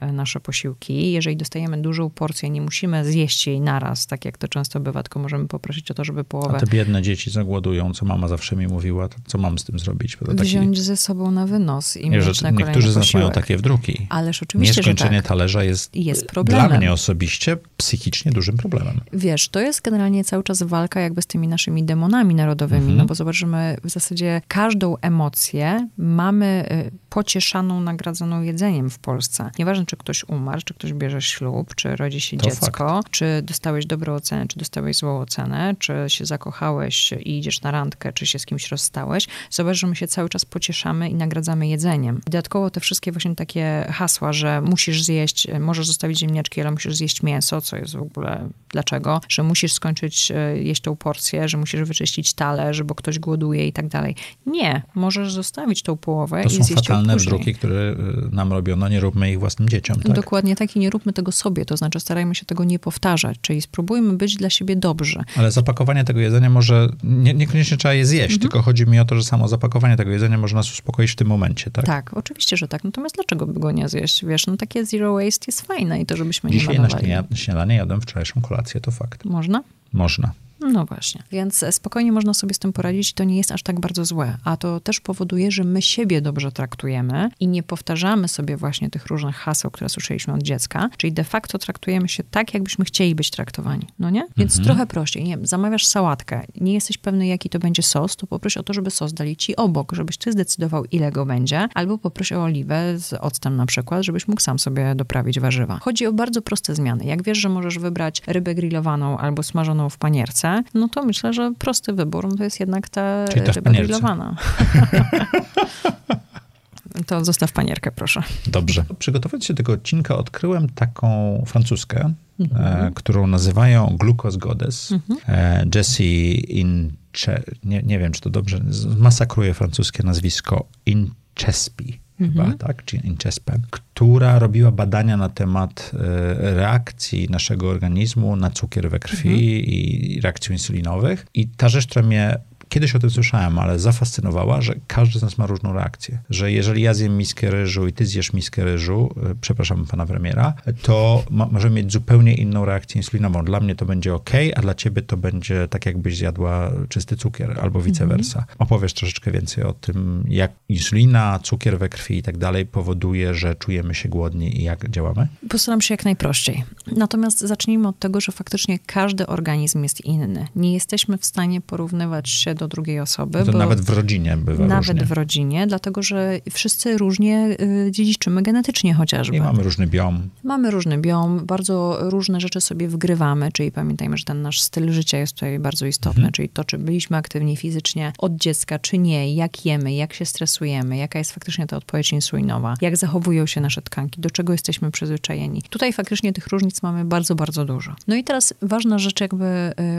e, nasze posiłki. Jeżeli dostajemy dużą porcję, nie musimy zjeść jej naraz, tak jak to często bywa, tylko możemy poprosić o to, żeby połowę... A te biedne dzieci zagłodują, co mama zawsze mi mówiła, to co mam z tym zrobić? Taki... Wziąć ze sobą na wynos i mieć na Niektórzy z nas mają takie wdruki sztuki. Ależ oczywiście, Nieskończenie że tak. talerza jest, jest problemem. dla mnie osobiście psychicznie dużym problemem. Wiesz, to jest generalnie cały czas walka jakby z tymi naszymi demonami narodowymi, mhm. no bo zobaczymy w zasadzie każdą emocję mamy y, pocieszaną, nagradzaną jedzeniem w Polsce. Nieważne, czy ktoś umarł, czy ktoś bierze ślub, czy rodzi się to dziecko, fakt. czy dostałeś dobrą ocenę, czy dostałeś złą ocenę, czy się zakochałeś i idziesz na randkę, czy się z kimś rozstałeś. Zobacz, że my się cały czas pocieszamy i nagradzamy jedzeniem. Dodatkowo te wszystkie właśnie takie hasła, że musisz zjeść, możesz zostawić ziemniaczki, ale musisz zjeść mięso, co jest w ogóle dlaczego, że musisz skończyć e, jeść tą porcję, że musisz wyczyścić talerz, bo ktoś głoduje i tak dalej. Nie, możesz zostawić tą połowę to i zjeść ją później fatalne wzruki, które y, nam robiono, nie róbmy ich własnym dzieciom. Tak? Dokładnie tak i nie róbmy tego sobie, to znaczy starajmy się tego nie powtarzać, czyli spróbujmy być dla siebie dobrzy. Ale zapakowanie tego jedzenia może, nie, niekoniecznie trzeba je zjeść, mhm. tylko chodzi mi o to, że samo zapakowanie tego jedzenia może nas uspokoić w tym momencie, tak? Tak, oczywiście, że tak. Natomiast dlaczego by go nie zjeść? Wiesz, no takie zero waste jest fajne i to, żebyśmy Dzisiaj nie Dzisiaj na śniadanie jadłem wczorajszą kolację, to fakt. Można? Można. No właśnie. Więc spokojnie można sobie z tym poradzić, to nie jest aż tak bardzo złe. A to też powoduje, że my siebie dobrze traktujemy i nie powtarzamy sobie właśnie tych różnych haseł, które słyszeliśmy od dziecka, czyli de facto traktujemy się tak, jakbyśmy chcieli być traktowani. No nie? Więc mhm. trochę prościej. Nie wiem, zamawiasz sałatkę, nie jesteś pewny, jaki to będzie sos, to poproś o to, żeby sos dali ci obok, żebyś ty zdecydował, ile go będzie, albo poproś o oliwę z octem na przykład, żebyś mógł sam sobie doprawić warzywa. Chodzi o bardzo proste zmiany. Jak wiesz, że możesz wybrać rybę grillowaną albo smażoną w panierce, no to myślę, że prosty wybór to jest jednak ta ryba grillowana. to zostaw panierkę, proszę. Dobrze. Przygotowując się do tego odcinka, odkryłem taką francuskę, mhm. e, którą nazywają Glucose Goddess. Mhm. E, Jessie Inche, nie, nie wiem, czy to dobrze, masakruje francuskie nazwisko Inchespi chyba, mhm. tak, czy Inchespe, która robiła badania na temat e, reakcji naszego organizmu na cukier we krwi mhm. i reakcji insulinowych. I ta rzecz, która mnie Kiedyś o tym słyszałem, ale zafascynowała, że każdy z nas ma różną reakcję. Że jeżeli ja zjem miskę ryżu i ty zjesz miskę ryżu, e, przepraszam pana premiera, to ma, możemy mieć zupełnie inną reakcję insulinową. Dla mnie to będzie ok, a dla ciebie to będzie tak, jakbyś zjadła czysty cukier, albo vice versa. Mhm. Opowiesz troszeczkę więcej o tym, jak insulina, cukier we krwi i tak dalej powoduje, że czujemy się głodni i jak działamy? Postaram się jak najprościej. Natomiast zacznijmy od tego, że faktycznie każdy organizm jest inny. Nie jesteśmy w stanie porównywać się do do drugiej osoby. To nawet w rodzinie bywa Nawet różnie. w rodzinie, dlatego że wszyscy różnie y, dziedziczymy genetycznie chociażby. I mamy różny biom. Mamy różny biom, bardzo różne rzeczy sobie wgrywamy, czyli pamiętajmy, że ten nasz styl życia jest tutaj bardzo istotny, mhm. czyli to, czy byliśmy aktywni fizycznie od dziecka, czy nie, jak jemy, jak się stresujemy, jaka jest faktycznie ta odpowiedź insulinowa, jak zachowują się nasze tkanki, do czego jesteśmy przyzwyczajeni. Tutaj faktycznie tych różnic mamy bardzo, bardzo dużo. No i teraz ważna rzecz jakby,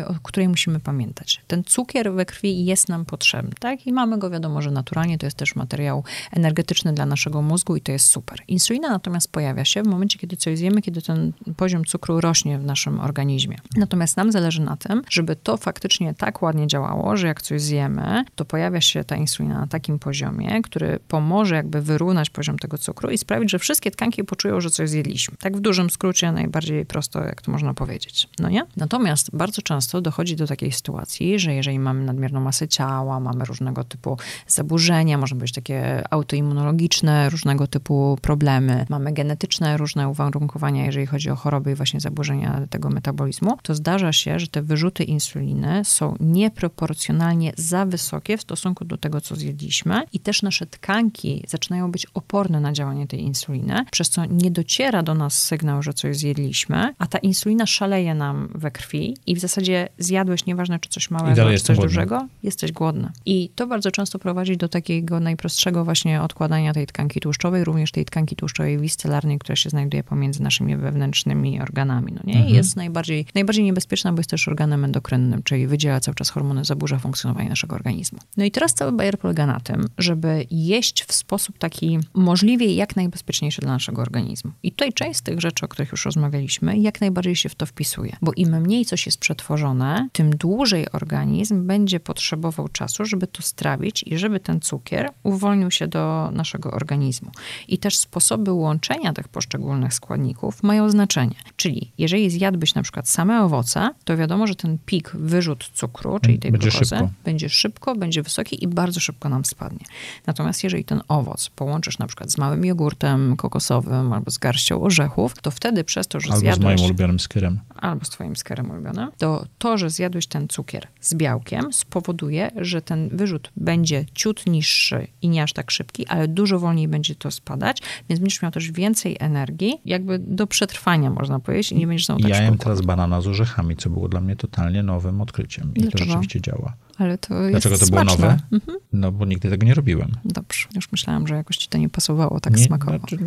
y, o której musimy pamiętać. Ten cukier we krwi jest nam potrzebny, tak? I mamy go, wiadomo, że naturalnie to jest też materiał energetyczny dla naszego mózgu i to jest super. Insulina natomiast pojawia się w momencie, kiedy coś zjemy, kiedy ten poziom cukru rośnie w naszym organizmie. Natomiast nam zależy na tym, żeby to faktycznie tak ładnie działało, że jak coś zjemy, to pojawia się ta insulina na takim poziomie, który pomoże jakby wyrównać poziom tego cukru i sprawić, że wszystkie tkanki poczują, że coś zjedliśmy. Tak w dużym skrócie, najbardziej prosto, jak to można powiedzieć. No nie? Natomiast bardzo często dochodzi do takiej sytuacji, że jeżeli mamy nadmierny nadmierną masę ciała, mamy różnego typu zaburzenia, może być takie autoimmunologiczne, różnego typu problemy, mamy genetyczne różne uwarunkowania, jeżeli chodzi o choroby i właśnie zaburzenia tego metabolizmu, to zdarza się, że te wyrzuty insuliny są nieproporcjonalnie za wysokie w stosunku do tego, co zjedliśmy i też nasze tkanki zaczynają być oporne na działanie tej insuliny, przez co nie dociera do nas sygnał, że coś zjedliśmy, a ta insulina szaleje nam we krwi i w zasadzie zjadłeś, nieważne czy coś małego, czy coś głodny. dużego, jesteś głodny. I to bardzo często prowadzi do takiego najprostszego właśnie odkładania tej tkanki tłuszczowej, również tej tkanki tłuszczowej wiscelarnej, która się znajduje pomiędzy naszymi wewnętrznymi organami. No nie? Mhm. Jest najbardziej, najbardziej niebezpieczna, bo jest też organem endokrynnym, czyli wydziela cały czas hormony, zaburza funkcjonowanie naszego organizmu. No i teraz cały bajer polega na tym, żeby jeść w sposób taki możliwie jak najbezpieczniejszy dla naszego organizmu. I tutaj część z tych rzeczy, o których już rozmawialiśmy, jak najbardziej się w to wpisuje. Bo im mniej coś jest przetworzone, tym dłużej organizm będzie potrzebował czasu, żeby to strawić i żeby ten cukier uwolnił się do naszego organizmu. I też sposoby łączenia tych poszczególnych składników mają znaczenie. Czyli jeżeli zjadłbyś na przykład same owoce, to wiadomo, że ten pik wyrzut cukru, czyli tej będzie glukozy, szybko. będzie szybko, będzie wysoki i bardzo szybko nam spadnie. Natomiast jeżeli ten owoc połączysz na przykład z małym jogurtem kokosowym albo z garścią orzechów, to wtedy przez to, że albo zjadłeś... Albo z moim ulubionym skierem. Albo z twoim skierem ulubionym. To to, że zjadłeś ten cukier z białkiem spowoduje, że ten wyrzut będzie ciut niższy i nie aż tak szybki, ale dużo wolniej będzie to spadać, więc będziesz miał też więcej energii, jakby do przetrwania, można powiedzieć, i nie będziesz znowu tak Ja jem teraz banana z orzechami, co było dla mnie totalnie nowym odkryciem. I Dlaczego? to rzeczywiście działa. Ale to jest Dlaczego to smaczne. było nowe? Mhm. No bo nigdy tego nie robiłem. Dobrze. Już myślałam, że jakoś ci to nie pasowało tak nie, smakowo. Znaczy,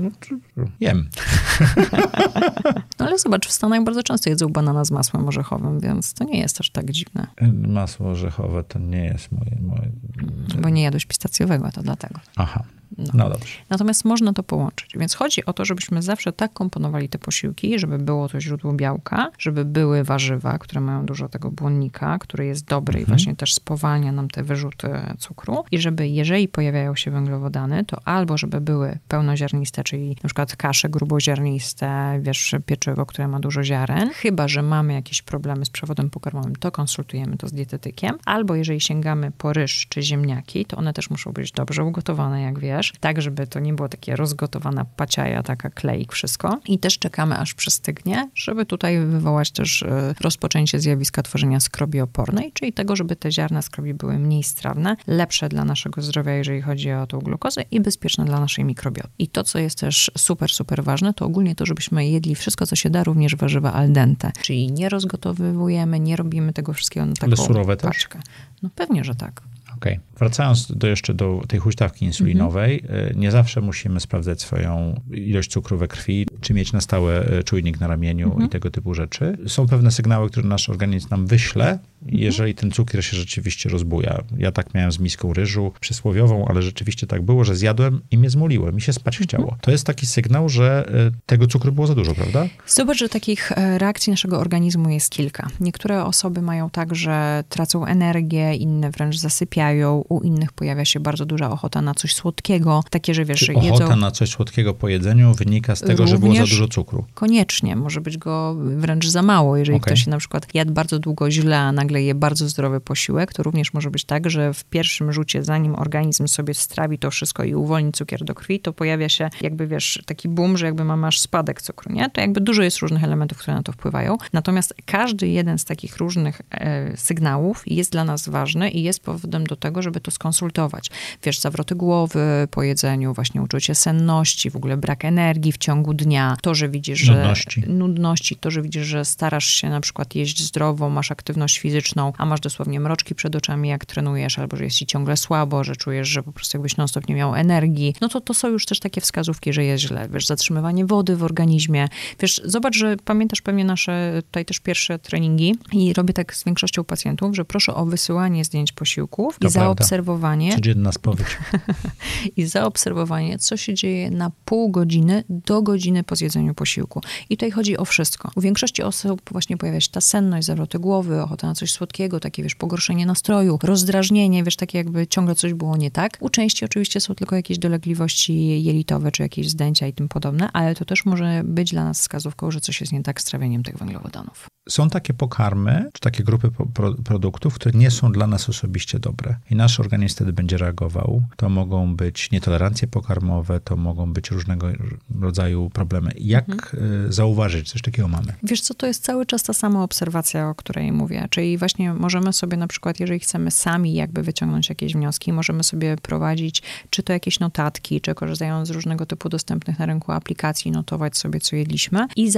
no, jem. no ale zobacz, w Stanach bardzo często jedzą banana z masłem orzechowym, więc to nie jest aż tak dziwne. Masło orzechowe to nie jest moje... moje... Bo nie jadłeś pistacjowego, to dlatego. Aha. No. no. dobrze. Natomiast można to połączyć. Więc chodzi o to, żebyśmy zawsze tak komponowali te posiłki, żeby było to źródło białka, żeby były warzywa, które mają dużo tego błonnika, który jest dobry mhm. i właśnie też spowalnia nam te wyrzuty cukru. I żeby, jeżeli pojawiają się węglowodany, to albo żeby były pełnoziarniste, czyli na przykład kasze gruboziarniste, wiesz, pieczywo, które ma dużo ziaren. Chyba, że mamy jakieś problemy z przewodem pokarmowym, to konsultujemy to z dietetykiem. Albo jeżeli sięgamy po ryż czy ziemniaki, to one też muszą być dobrze ugotowane, jak wiesz tak żeby to nie było takie rozgotowana paciaja, taka kleik, wszystko. I też czekamy, aż przystygnie, żeby tutaj wywołać też e, rozpoczęcie zjawiska tworzenia skrobi opornej, czyli tego, żeby te ziarna skrobi były mniej strawne, lepsze dla naszego zdrowia, jeżeli chodzi o tą glukozę i bezpieczne dla naszej mikrobioty. I to, co jest też super, super ważne, to ogólnie to, żebyśmy jedli wszystko, co się da, również warzywa al dente, czyli nie rozgotowywujemy, nie robimy tego wszystkiego na taką Ale surowe paczkę. Też? No pewnie, że tak. Okay. Wracając do, jeszcze do tej huśtawki insulinowej, mm-hmm. nie zawsze musimy sprawdzać swoją ilość cukru we krwi, czy mieć na stałe e, czujnik na ramieniu mm-hmm. i tego typu rzeczy. Są pewne sygnały, które nasz organizm nam wyśle, mm-hmm. jeżeli ten cukier się rzeczywiście rozbuja. Ja tak miałem z miską ryżu przysłowiową, ale rzeczywiście tak było, że zjadłem i mnie zmuliło, mi się spać chciało. To jest taki sygnał, że tego cukru było za dużo, prawda? Zobacz, że takich reakcji naszego organizmu jest kilka. Niektóre osoby mają tak, że tracą energię, inne wręcz zasypiają, u innych pojawia się bardzo duża ochota na coś słodkiego, takie, że wiesz, Czy jedzą... ochota na coś słodkiego po jedzeniu wynika z tego, Również że było za dużo cukru? Koniecznie, może być go wręcz za mało. Jeżeli okay. ktoś na przykład jadł bardzo długo źle, a nagle je bardzo zdrowy posiłek, to również może być tak, że w pierwszym rzucie, zanim organizm sobie strawi to wszystko i uwolni cukier do krwi, to pojawia się jakby, wiesz, taki boom, że jakby mamy aż spadek cukru, nie? To jakby dużo jest różnych elementów, które na to wpływają. Natomiast każdy jeden z takich różnych e, sygnałów jest dla nas ważny i jest powodem do tego, żeby to skonsultować. Wiesz, zawroty głowy po jedzeniu, właśnie uczucie senności, w ogóle brak energii w ciągu dnia, to, że widzisz, że... Nudności. Nudności, to, że widzisz, że starasz się na przykład jeść zdrowo, masz aktywność fizyczną, a masz dosłownie mroczki przed oczami, jak trenujesz, albo że jest ci ciągle słabo, że czujesz, że po prostu jakbyś non-stop nie miał energii, no to to są już też takie wskazówki, że jest źle. Wiesz, zatrzymywanie wody w organizmie. Wiesz, zobacz, że pamiętasz pewnie nasze tutaj też pierwsze treningi i robię tak z większością pacjentów, że proszę o wysyłanie zdjęć posiłków to i zaobserwowanie. Codzienna spowiedź. I zaobserwowanie, co się dzieje na pół godziny do godziny po zjedzeniu posiłku. I tutaj chodzi o wszystko. U większości osób właśnie pojawia się ta senność, zawroty głowy, ochota na coś słodkiego, takie wiesz, pogorszenie nastroju, rozdrażnienie, wiesz, takie jakby ciągle coś było nie tak. U części oczywiście są tylko jakieś dolegliwości jelitowe, czy jakieś zdęcia i tym podobne, ale to też może być dla nas wskazówką, że coś jest nie tak z trawieniem tych węglowodanów. Są takie pokarmy, czy takie grupy pro produktów, które nie są dla nas osobiście dobre. I nasz organizm wtedy będzie reagował. To mogą być nietolerancje pokarmowe, to mogą być różnego rodzaju problemy. Jak mhm. zauważyć, coś takiego mamy? Wiesz co, to jest cały czas ta sama obserwacja, o której mówię. Czyli właśnie możemy sobie na przykład, jeżeli chcemy sami jakby wyciągnąć jakieś wnioski, możemy sobie prowadzić czy to jakieś notatki, czy korzystając z różnego typu dostępnych na rynku aplikacji, notować sobie, co jedliśmy i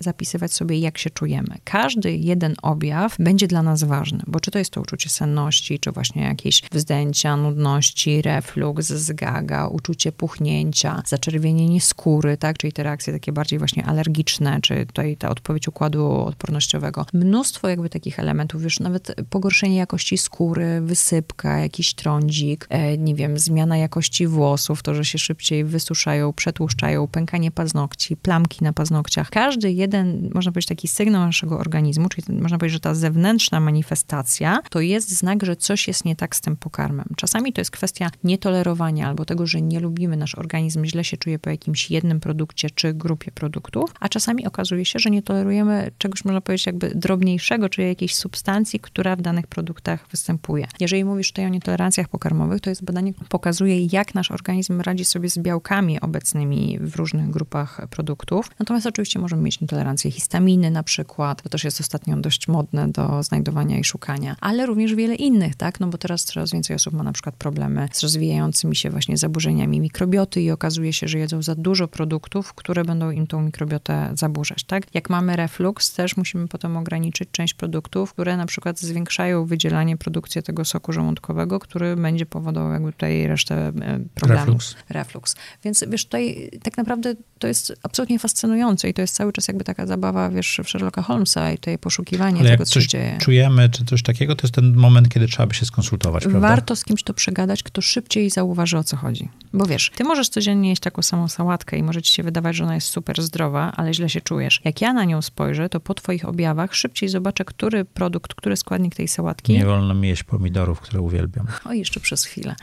zapisywać sobie, jak się czujemy. Każdy jeden objaw będzie dla nas ważny, bo czy to jest to uczucie senności, czy właśnie jakieś wzdęcia, nudności, refluks, zgaga, uczucie puchnięcia, zaczerwienienie skóry, tak, czyli te reakcje takie bardziej właśnie alergiczne, czy tutaj ta odpowiedź układu odpornościowego. Mnóstwo jakby takich elementów, już nawet pogorszenie jakości skóry, wysypka, jakiś trądzik, e, nie wiem, zmiana jakości włosów, to, że się szybciej wysuszają, przetłuszczają, pękanie paznokci, plamki na paznokciach. Każdy jeden, można powiedzieć, taki sygnał naszego organizmu, czyli można powiedzieć, że ta zewnętrzna manifestacja to jest znak, że coś jest nie tak z tym pokarmem. Czasami to jest kwestia nietolerowania albo tego, że nie lubimy, nasz organizm źle się czuje po jakimś jednym produkcie czy grupie produktów, a czasami okazuje się, że nie tolerujemy czegoś, można powiedzieć, jakby drobniejszego, czyli jakiejś substancji, która w danych produktach występuje. Jeżeli mówisz tutaj o nietolerancjach pokarmowych, to jest badanie, które pokazuje, jak nasz organizm radzi sobie z białkami obecnymi w różnych grupach produktów. Natomiast oczywiście możemy mieć nietolerancję histaminy na przykład, to też jest ostatnio dość modne do znajdowania i szukania, ale również wiele innych, tak? No bo teraz coraz więcej osób ma na przykład problemy z rozwijającymi się właśnie zaburzeniami mikrobioty i okazuje się, że jedzą za dużo produktów, które będą im tą mikrobiotę zaburzać, tak? Jak mamy reflux, też musimy potem ograniczyć część produktów, które na przykład zwiększają wydzielanie, produkcję tego soku żołądkowego, który będzie powodował jakby tutaj resztę e, problemów. Reflux. Reflux. Więc wiesz, tutaj tak naprawdę to jest absolutnie fascynujące i to jest cały czas jakby taka zabawa, wiesz, w Sherlocka Holmesa i tutaj poszukiwanie Ale tego, co się dzieje. czujemy, czy coś takiego, to jest ten moment, kiedy trzeba by się skonsultować, prawda? Warto z kimś to przegadać, kto szybciej zauważy, o co chodzi. Bo wiesz, ty możesz codziennie jeść taką samą sałatkę i może ci się wydawać, że ona jest super zdrowa, ale źle się czujesz. Jak ja na nią spojrzę, to po twoich objawach szybciej zobaczę, który produkt, który składnik tej sałatki... Nie wolno mi jeść pomidorów, które uwielbiam. O, jeszcze przez chwilę.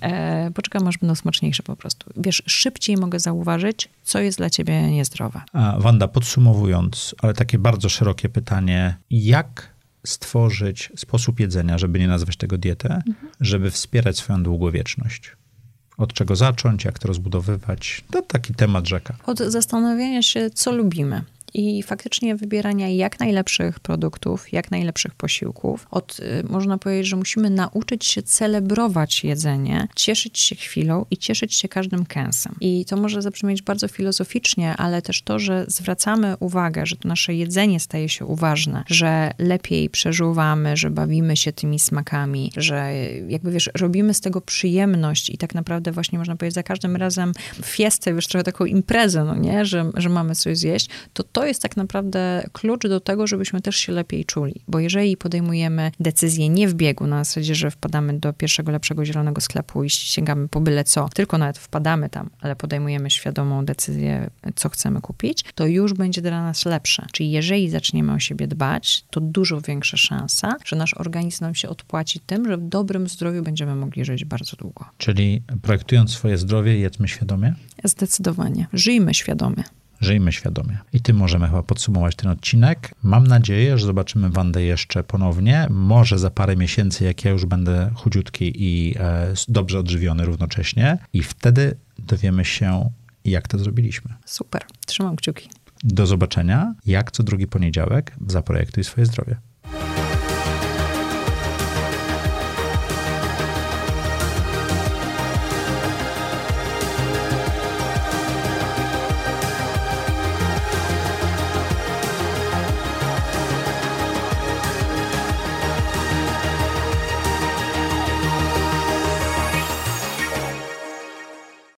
E, poczekam, aż będą smaczniejsze po prostu. Wiesz, szybciej mogę zauważyć, co jest dla ciebie niezdrowe. A, Wanda, podsumowując, ale takie bardzo szerokie pytanie, jak stworzyć sposób jedzenia, żeby nie nazwać tego dietę, mhm. żeby wspierać swoją długowieczność? Od czego zacząć, jak to rozbudowywać? To taki temat rzeka. Od zastanowienia się, co lubimy i faktycznie wybierania jak najlepszych produktów, jak najlepszych posiłków. Od, y, można powiedzieć, że musimy nauczyć się celebrować jedzenie, cieszyć się chwilą i cieszyć się każdym kęsem. I to może zabrzmieć bardzo filozoficznie, ale też to, że zwracamy uwagę, że to nasze jedzenie staje się uważne, że lepiej przeżuwamy, że bawimy się tymi smakami, że jakby wiesz, robimy z tego przyjemność i tak naprawdę właśnie można powiedzieć za każdym razem fiestę, wiesz, trochę taką imprezę, no nie, że, że mamy coś zjeść, to to to jest tak naprawdę klucz do tego, żebyśmy też się lepiej czuli. Bo jeżeli podejmujemy decyzję nie w biegu, na zasadzie, że wpadamy do pierwszego lepszego zielonego sklepu i sięgamy po byle co, tylko nawet wpadamy tam, ale podejmujemy świadomą decyzję, co chcemy kupić, to już będzie dla nas lepsze. Czyli jeżeli zaczniemy o siebie dbać, to dużo większa szansa, że nasz organizm nam się odpłaci tym, że w dobrym zdrowiu będziemy mogli żyć bardzo długo. Czyli projektując swoje zdrowie, jedzmy świadomie? Zdecydowanie. Żyjmy świadomie. Żyjmy świadomie. I tym możemy chyba podsumować ten odcinek. Mam nadzieję, że zobaczymy Wandę jeszcze ponownie. Może za parę miesięcy, jak ja już będę chudziutki i e, dobrze odżywiony równocześnie. I wtedy dowiemy się, jak to zrobiliśmy. Super. Trzymam kciuki. Do zobaczenia, jak co drugi poniedziałek w Zaprojektuj swoje zdrowie.